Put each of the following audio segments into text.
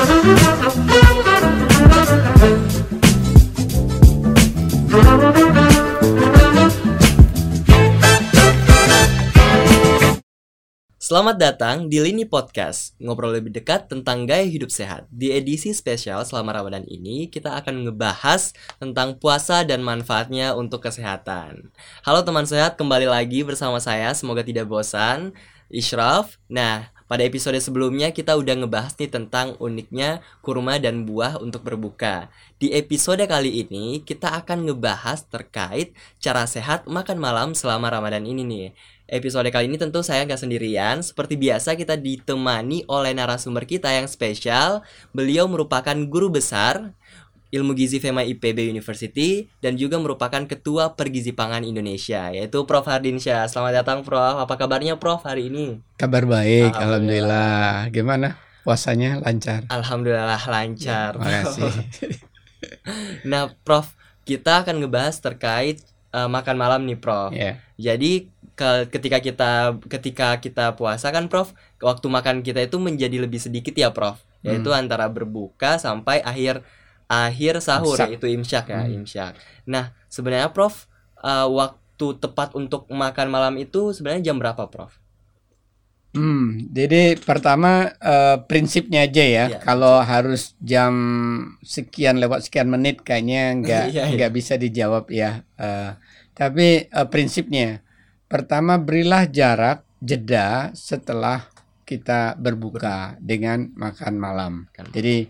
Selamat datang di Lini Podcast, ngobrol lebih dekat tentang gaya hidup sehat. Di edisi spesial selama Ramadan ini, kita akan ngebahas tentang puasa dan manfaatnya untuk kesehatan. Halo teman sehat, kembali lagi bersama saya, semoga tidak bosan. Ishraf. Nah, pada episode sebelumnya kita udah ngebahas nih tentang uniknya kurma dan buah untuk berbuka. Di episode kali ini kita akan ngebahas terkait cara sehat makan malam selama Ramadan ini nih episode kali ini tentu saya nggak sendirian. Seperti biasa kita ditemani oleh narasumber kita yang spesial. Beliau merupakan guru besar Ilmu Gizi FEMA IPB University dan juga merupakan Ketua Pergizi Pangan Indonesia yaitu Prof Hardinsyah. Selamat datang Prof. Apa kabarnya Prof hari ini? Kabar baik, alhamdulillah. alhamdulillah. Gimana puasanya lancar? Alhamdulillah lancar. Ya, kasih. nah, Prof, kita akan ngebahas terkait uh, makan malam nih, Prof. Yeah. Jadi ke, ketika kita ketika kita puasa kan Prof waktu makan kita itu menjadi lebih sedikit ya Prof yaitu hmm. antara berbuka sampai akhir akhir sahur imsyak. yaitu imsyak ya hmm. imsyak nah sebenarnya Prof uh, waktu tepat untuk makan malam itu sebenarnya jam berapa Prof Hmm, jadi pertama uh, prinsipnya aja ya. ya Kalau harus jam sekian lewat sekian menit kayaknya nggak ya, ya. nggak bisa dijawab ya. Uh, tapi uh, prinsipnya Pertama, berilah jarak jeda setelah kita berbuka dengan makan malam. Jadi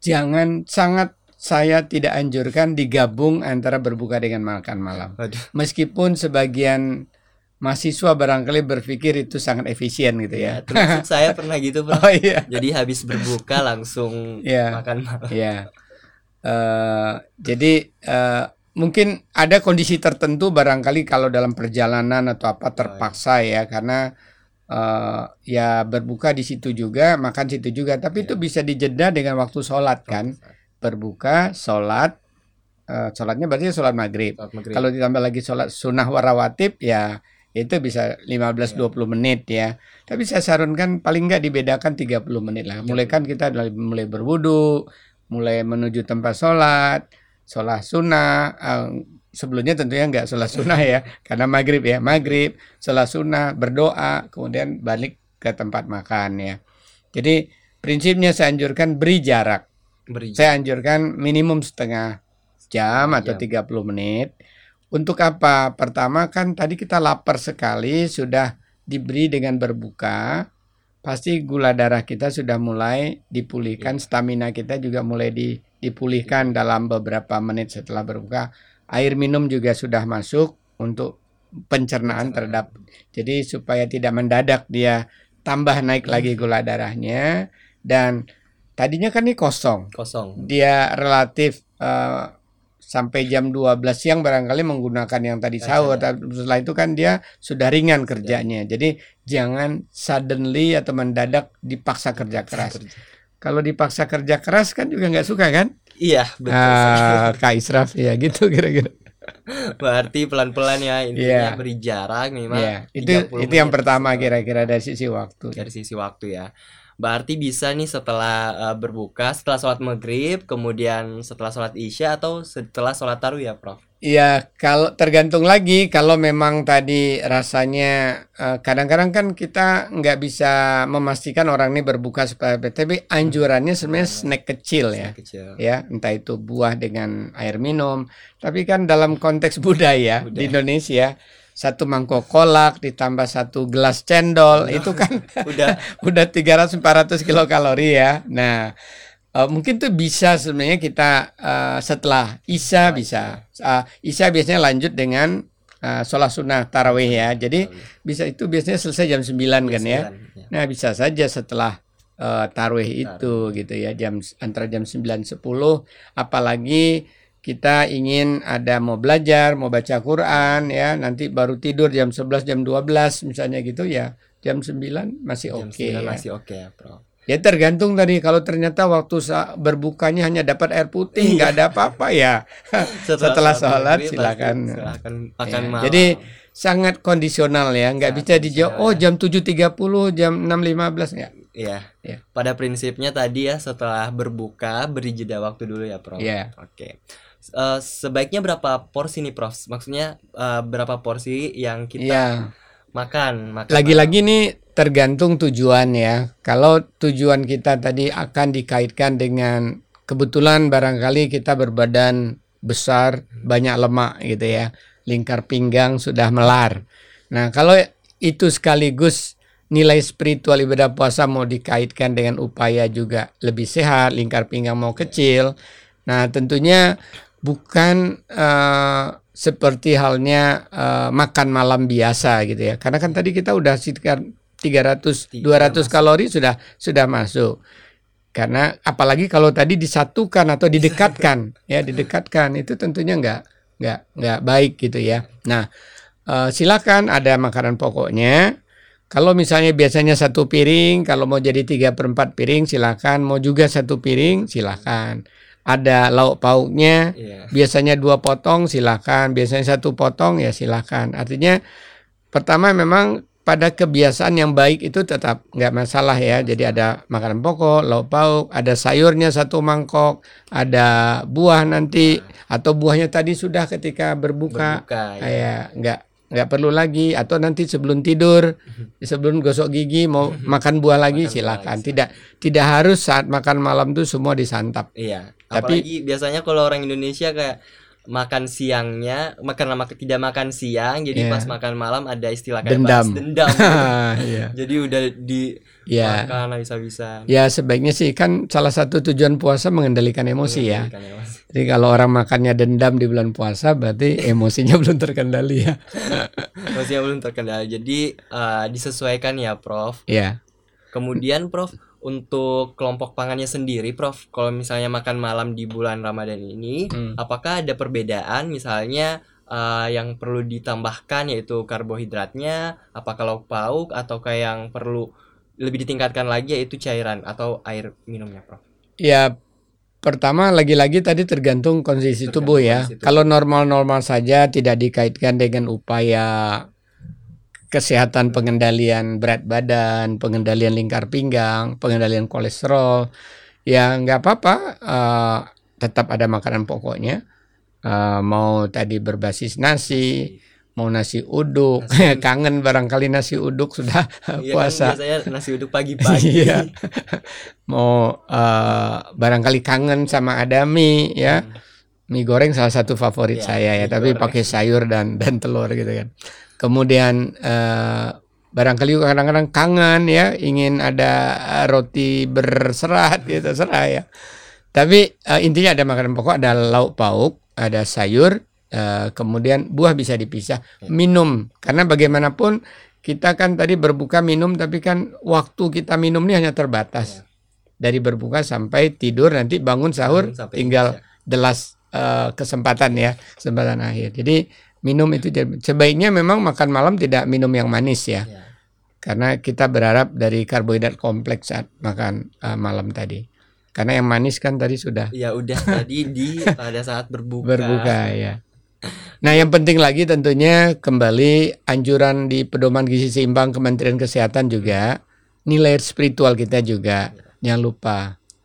jangan sangat saya tidak anjurkan digabung antara berbuka dengan makan malam. Meskipun sebagian mahasiswa barangkali berpikir itu sangat efisien gitu ya. ya saya pernah gitu, Bro. Oh, iya. Jadi habis berbuka langsung ya, makan malam. Iya. Uh, jadi uh, mungkin ada kondisi tertentu barangkali kalau dalam perjalanan atau apa terpaksa ya karena uh, ya berbuka di situ juga makan situ juga tapi ya. itu bisa dijeda dengan waktu sholat kan berbuka sholat uh, sholatnya berarti sholat maghrib. maghrib kalau ditambah lagi sholat sunnah warawatib ya itu bisa 15-20 ya. menit ya tapi saya sarankan paling nggak dibedakan 30 menit lah mulai kan kita mulai berwudu mulai menuju tempat sholat sholat sunnah uh, sebelumnya tentunya nggak sholat sunnah ya karena maghrib ya maghrib sholat sunnah berdoa kemudian balik ke tempat makan ya jadi prinsipnya saya anjurkan beri jarak beri. saya anjurkan minimum setengah jam atau jam. 30 menit untuk apa pertama kan tadi kita lapar sekali sudah diberi dengan berbuka pasti gula darah kita sudah mulai dipulihkan, iya. stamina kita juga mulai di, dipulihkan dalam beberapa menit setelah berbuka. Air minum juga sudah masuk untuk pencernaan terhadap. Jadi supaya tidak mendadak dia tambah naik hmm. lagi gula darahnya dan tadinya kan ini kosong. Kosong. Dia relatif uh, sampai jam 12 siang barangkali menggunakan yang tadi sahur. Setelah itu kan dia sudah ringan kerjanya. Jadi jangan suddenly atau mendadak dipaksa kerja keras. Kalau dipaksa kerja keras kan juga nggak suka kan? Iya, betul. Ah, Kak Israf ya gitu kira-kira. Berarti pelan-pelan ya intinya yeah. beri jarak memang. Yeah. Itu itu yang pertama kira-kira dari sisi waktu. Dari sisi waktu ya. Berarti bisa nih setelah uh, berbuka, setelah sholat maghrib, kemudian setelah sholat isya atau setelah sholat taruh ya, Prof? Iya, kalau tergantung lagi kalau memang tadi rasanya eh, kadang-kadang kan kita nggak bisa memastikan orang ini berbuka supaya tapi anjurannya sebenarnya hmm. snack kecil ya, kecil. ya entah itu buah dengan air minum. Tapi kan dalam konteks budaya, budaya. di Indonesia satu mangkok kolak ditambah satu gelas cendol nah, itu kan udah udah 300 400 kilokalori ya. Nah, uh, mungkin tuh bisa sebenarnya kita uh, setelah Isya bisa. Uh, Isya biasanya lanjut dengan uh, sholat sunnah tarawih ya. Jadi bisa itu biasanya selesai jam 9 kan ya. ya. Nah, bisa saja setelah uh, tarawih itu gitu ya jam antara jam 9 10 apalagi kita ingin ada mau belajar, mau baca Quran ya, nanti baru tidur jam 11 jam 12 misalnya gitu ya. Jam 9 masih oke okay, ya. Masih oke okay, ya, Bro. Ya tergantung tadi kalau ternyata waktu berbukanya hanya dapat air putih iya. nggak ada apa-apa ya. Setelah, Setelah sholat silakan. Silakan makan ya, malam. Jadi sangat kondisional ya, nggak bisa dijawab oh jam 7.30 jam 6.15 ya Iya. Ya. Pada prinsipnya tadi ya setelah berbuka beri jeda waktu dulu ya, Prof. Iya. Oke. Eh, sebaiknya berapa porsi nih, Prof? Maksudnya eh, berapa porsi yang kita Iya. Makan? makan Lagi-lagi nih tergantung tujuan ya. Kalau tujuan kita tadi akan dikaitkan dengan kebetulan barangkali kita berbadan besar, banyak lemak gitu ya. Lingkar pinggang sudah melar. Nah, kalau itu sekaligus nilai spiritual ibadah puasa mau dikaitkan dengan upaya juga lebih sehat, lingkar pinggang mau kecil. Nah, tentunya bukan eh, seperti halnya eh, makan malam biasa gitu ya. Karena kan tadi kita udah sekitar 300 Tiga 200 masuk. kalori sudah sudah masuk. Karena apalagi kalau tadi disatukan atau didekatkan ya, didekatkan itu tentunya nggak nggak nggak baik gitu ya. Nah, eh, silakan ada makanan pokoknya. Kalau misalnya biasanya satu piring, kalau mau jadi tiga per empat piring silakan. Mau juga satu piring silakan. Ada lauk pauknya, Iya. biasanya dua potong silakan. Biasanya satu potong ya silakan. Artinya pertama memang pada kebiasaan yang baik itu tetap nggak masalah ya. Jadi ada makanan pokok, lauk pauk, ada sayurnya satu mangkok, ada buah nanti atau buahnya tadi sudah ketika berbuka. Berbuka ya. Ya, nggak nggak perlu lagi atau nanti sebelum tidur sebelum gosok gigi mau makan buah lagi Makan buah silakan lagi. tidak tidak harus saat makan malam tuh semua disantap Iya. Tapi- Apalagi biasanya kalau orang Indonesia kayak makan siangnya, makan lama tidak makan siang, jadi Iya. pas makan malam ada istilah kayak Dendam. dendam. Iya. jadi udah di ya makan habis-habisan. ya sebaiknya sih kan salah satu tujuan puasa mengendalikan emosi ya emosi. jadi kalau orang makannya dendam di bulan puasa berarti emosinya belum terkendali ya Emosinya belum terkendali. Jadi eh, disesuaikan ya, Prof. ya Kemudian Prof untuk kelompok pangannya sendiri Prof, kalau misalnya makan malam di bulan Ramadan ini, Hmm. apakah ada perbedaan misalnya eh, yang perlu ditambahkan yaitu karbohidratnya, apakah lauk pauk ataukah yang perlu lebih ditingkatkan lagi yaitu cairan atau air minumnya Prof? Ya, pertama lagi-lagi tadi tergantung kondisi Tergantung tubuh ya. kondisi tubuh. Kalau normal-normal saja tidak dikaitkan dengan upaya kesehatan pengendalian berat badan, pengendalian lingkar pinggang, pengendalian kolesterol, ya nggak apa-apa. eh, tetap ada makanan pokoknya. Eh, mau tadi berbasis nasi, mau nasi uduk, Nasi- kangen barangkali nasi uduk sudah Iya kan puasa. biasanya nasi uduk pagi-pagi. Iya. Mau eh, barangkali kangen sama ada mie ya. Hmm. Mie goreng salah satu favorit Iya, saya ya, tapi goreng. pakai sayur dan dan telur gitu kan. Kemudian eh, barangkali kadang-kadang kangen ya, ingin ada eh, roti berserat gitu, serah ya. Tapi eh, intinya ada makanan pokok, ada lauk pauk, ada sayur, eh, kemudian buah bisa dipisah. Ya. Minum, karena bagaimanapun kita kan tadi berbuka minum, tapi kan waktu kita minum ini hanya terbatas. Ya. Dari berbuka sampai tidur, nanti bangun sahur, tinggal isya. Eh, kesempatan ya, kesempatan akhir. Jadi minum itu sebaiknya memang makan malam tidak minum yang manis ya, Ya. karena kita berharap dari karbohidrat kompleks saat makan eh, malam tadi. Karena yang manis kan tadi sudah Ya udah tadi di pada saat berbuka. berbuka ya. Nah, yang penting lagi tentunya kembali anjuran di pedoman gizi seimbang Kementerian Kesehatan juga nilai spiritual kita juga jangan lupa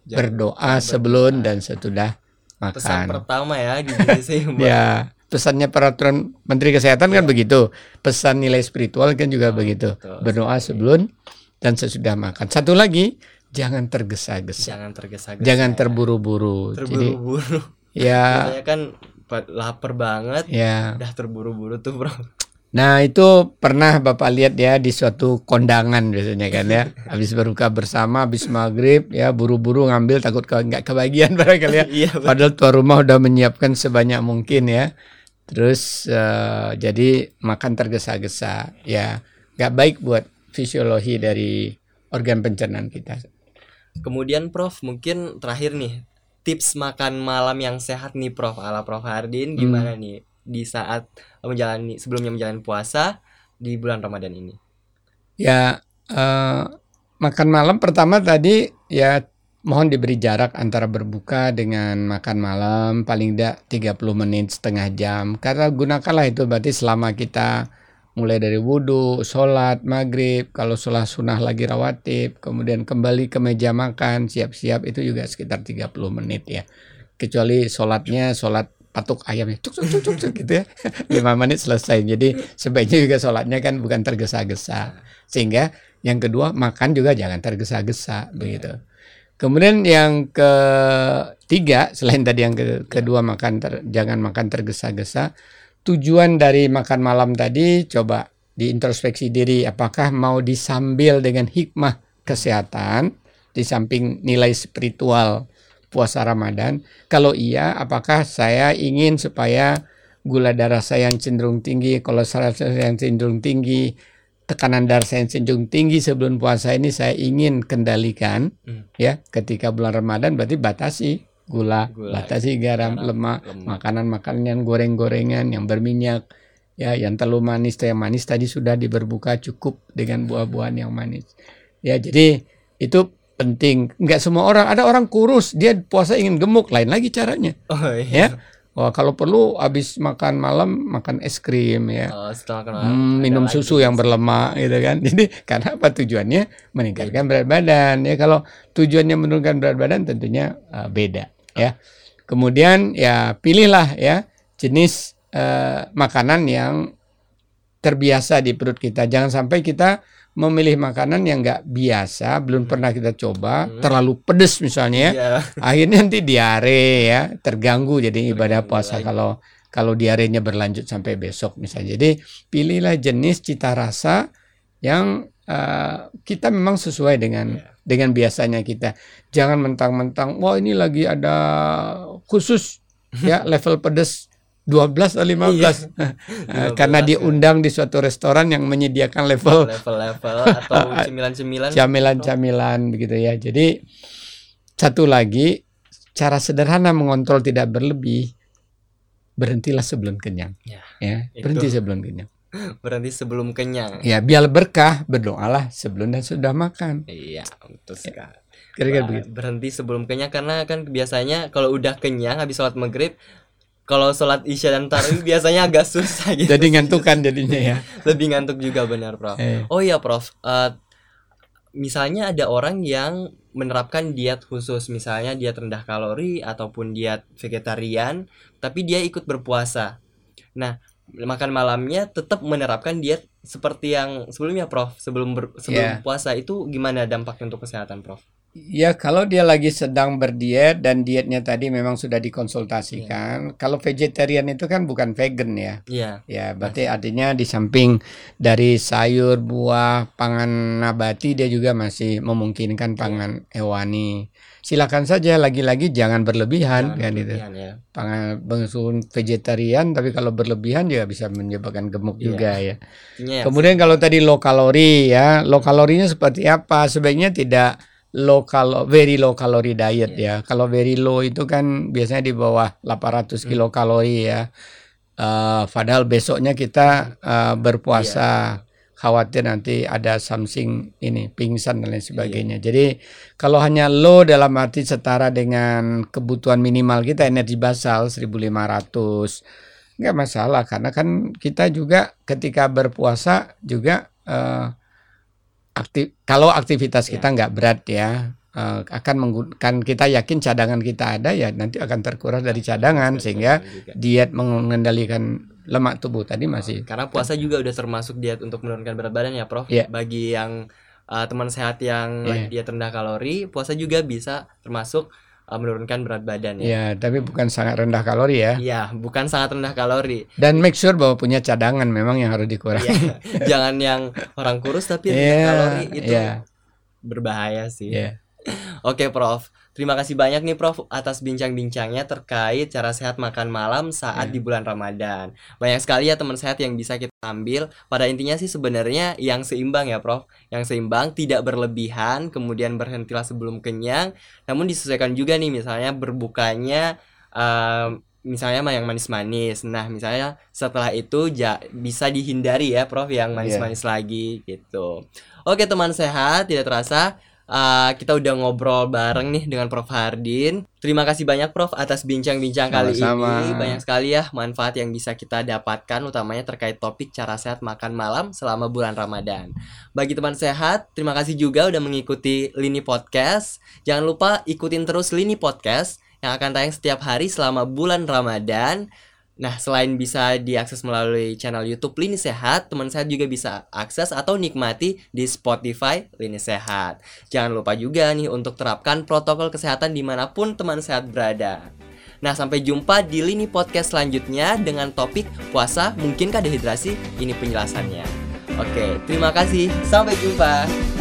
Jangan berdoa sebelum berdoa. dan sesudah Pesan makan. pertama ya di gizi seimbang. Ya, pesannya peraturan Menteri Kesehatan kan Ya. begitu. Pesan nilai spiritual kan juga Oh, begitu. betul Berdoa sekali. sebelum dan sesudah makan. Satu lagi, jangan tergesa-gesa. Jangan tergesa-gesa. Jangan ya. terburu-buru. Jadi Terburu-buru. ya Biasanya kan pa- lapar banget, ya. udah terburu-buru tuh bro. Nah, itu pernah Bapak lihat ya di suatu kondangan biasanya kan ya. Habis berbuka bersama, habis maghrib ya buru-buru ngambil takut ke, nggak kebagian barangkali ya. Iya. Padahal tuan rumah udah menyiapkan sebanyak mungkin ya. Terus eh, jadi makan tergesa-gesa ya nggak baik buat fisiologi dari organ pencernaan kita. Kemudian Prof, mungkin terakhir nih tips makan malam yang sehat nih Prof ala Prof Hardin Hmm. gimana nih di saat menjalani sebelumnya menjalani puasa di bulan Ramadan ini. Ya eh, makan malam pertama tadi ya mohon diberi jarak antara berbuka dengan makan malam paling tidak 30 menit setengah jam karena gunakanlah itu berarti selama kita mulai dari wudhu, sholat, maghrib, kalau sholat sunnah lagi rawatib, kemudian kembali ke meja makan, siap-siap itu juga sekitar 30 menit ya. Kecuali sholatnya sholat patuk ayamnya cuk cuk cuk cuk, cuk gitu ya. Lima menit selesai. Jadi sebaiknya juga sholatnya kan bukan tergesa-gesa. Sehingga yang kedua makan juga jangan tergesa-gesa begitu. Kemudian yang ketiga selain tadi yang ke, kedua makan ter, jangan makan tergesa-gesa. Tujuan dari makan malam tadi coba diintrospeksi diri apakah mau disambil dengan hikmah kesehatan di samping nilai spiritual puasa Ramadan? Kalau iya, apakah saya ingin supaya gula darah saya yang cenderung tinggi, kolesterol saya yang cenderung tinggi, tekanan darah saya yang cenderung tinggi sebelum puasa ini saya ingin kendalikan hmm. ya ketika bulan Ramadan berarti batasi gula, gula batasi garam, garam lemak, lemak, makanan-makanan yang goreng-gorengan, yang berminyak, ya yang terlalu manis, yang manis tadi sudah diberbuka cukup dengan buah-buahan yang manis. Ya, jadi itu penting. Enggak semua orang, ada orang kurus, dia puasa ingin gemuk, lain lagi caranya. Oh iya. Ya. Wah, kalau perlu habis makan malam makan es krim ya. Oh, setelah makan hmm, minum susu yang berlemak gitu kan. Jadi karena apa tujuannya meningkatkan berat badan ya. Kalau tujuannya menurunkan berat badan tentunya uh, beda ya. Kemudian ya pilihlah ya jenis uh, makanan yang terbiasa di perut kita. Jangan sampai kita memilih makanan yang nggak biasa, belum hmm. pernah kita coba, hmm. terlalu pedes misalnya, yeah. akhirnya nanti diare ya, terganggu jadi ibadah puasa kalau kalau diarenya berlanjut sampai besok misalnya. Jadi pilihlah jenis cita rasa yang uh, kita memang sesuai dengan yeah. dengan biasanya kita. Jangan mentang-mentang, wah ini lagi ada khusus ya level pedes 12 atau 15 iya. Eh, karena diundang di suatu restoran yang menyediakan level level-level atau cemilan-cemilan camilan-camilan begitu ya. Jadi satu lagi cara sederhana mengontrol tidak berlebih berhentilah sebelum kenyang. Ya, ya berhenti sebelum kenyang. Berhenti sebelum kenyang. Ya, biar berkah berdoalah sebelum dan sudah makan. Iya, betul ya, sekali. Kira-kira begitu. Berhenti sebelum kenyang karena kan biasanya kalau udah kenyang habis sholat maghrib kalau sholat isya dan tarawih biasanya agak susah gitu. Jadi ngantukan jadinya ya. Lebih ngantuk juga benar, Prof. Eh. Oh iya, Prof. Uh, misalnya ada orang yang menerapkan diet khusus, misalnya diet rendah kalori ataupun diet vegetarian, tapi dia ikut berpuasa. Nah, makan malamnya tetap menerapkan diet seperti yang sebelumnya, Prof. Sebelum ber, sebelum yeah. puasa itu gimana dampaknya untuk kesehatan, Prof? Ya kalau dia lagi sedang berdiet dan dietnya tadi memang sudah dikonsultasikan. Yeah. Kalau vegetarian itu kan bukan vegan ya. Iya. Yeah. Ya berarti masih. artinya di samping dari sayur, buah, pangan nabati dia juga masih memungkinkan iya. pangan yeah. hewani. Silakan saja lagi-lagi jangan berlebihan jangan kan itu. Ya. Pangan bengsun vegetarian tapi kalau berlebihan juga bisa menyebabkan gemuk yeah. juga ya. Yeah. Kemudian kalau tadi low kalori ya, low kalorinya seperti apa? Sebaiknya tidak low kalo very low calorie diet yeah. ya. Kalau very low itu kan biasanya di bawah 800 hmm. kilokalori ya. Uh, padahal besoknya kita uh, berpuasa yeah. khawatir nanti ada something ini pingsan dan lain sebagainya. Yeah. Jadi kalau hanya low dalam arti setara dengan kebutuhan minimal kita energi basal 1500 nggak masalah karena kan kita juga ketika berpuasa juga uh, aktif kalau aktivitas kita ya. nggak berat ya uh, akan menggunakan kita yakin cadangan kita ada ya nanti akan terkuras dari cadangan sehingga diet mengendalikan lemak tubuh tadi masih karena puasa juga udah termasuk diet untuk menurunkan berat badan ya Prof yeah. bagi yang uh, teman sehat yang yeah. diet rendah kalori puasa juga bisa termasuk uh, menurunkan berat badan ya. Iya, tapi bukan sangat rendah kalori ya. Iya, bukan sangat rendah kalori. Dan make sure bahwa punya cadangan memang yang harus dikurangi. Ya, jangan yang orang kurus tapi rendah yeah, kalori itu yeah. berbahaya sih. Yeah. Oke, Prof. Terima kasih banyak nih Prof atas bincang-bincangnya terkait cara sehat makan malam saat yeah. di bulan Ramadan. Banyak sekali ya teman sehat yang bisa kita ambil. Pada intinya sih sebenarnya yang seimbang ya Prof. Yang seimbang tidak berlebihan, kemudian berhentilah sebelum kenyang, namun disesuaikan juga nih misalnya berbukanya um, misalnya yang manis-manis. Nah, misalnya setelah itu ja, bisa dihindari ya, Prof, yang iya. manis-manis yeah. lagi gitu. Oke, teman sehat, tidak terasa uh, kita udah ngobrol bareng nih dengan Prof Hardin. Terima kasih banyak Prof atas bincang-bincang kali ini. Banyak sekali ya manfaat yang bisa kita dapatkan utamanya terkait topik cara sehat makan malam selama bulan Ramadan. Bagi teman sehat, terima kasih juga udah mengikuti Lini Podcast. Jangan lupa ikutin terus Lini Podcast yang akan tayang setiap hari selama bulan Ramadan. Nah, selain bisa diakses melalui channel YouTube Lini Sehat, teman sehat juga bisa akses atau nikmati di Spotify Lini Sehat. Jangan lupa juga nih untuk terapkan protokol kesehatan di mana pun teman sehat berada. Nah, sampai jumpa di Lini Podcast selanjutnya dengan topik puasa mungkinkah dehidrasi? Ini penjelasannya. Oke, terima kasih. Sampai jumpa.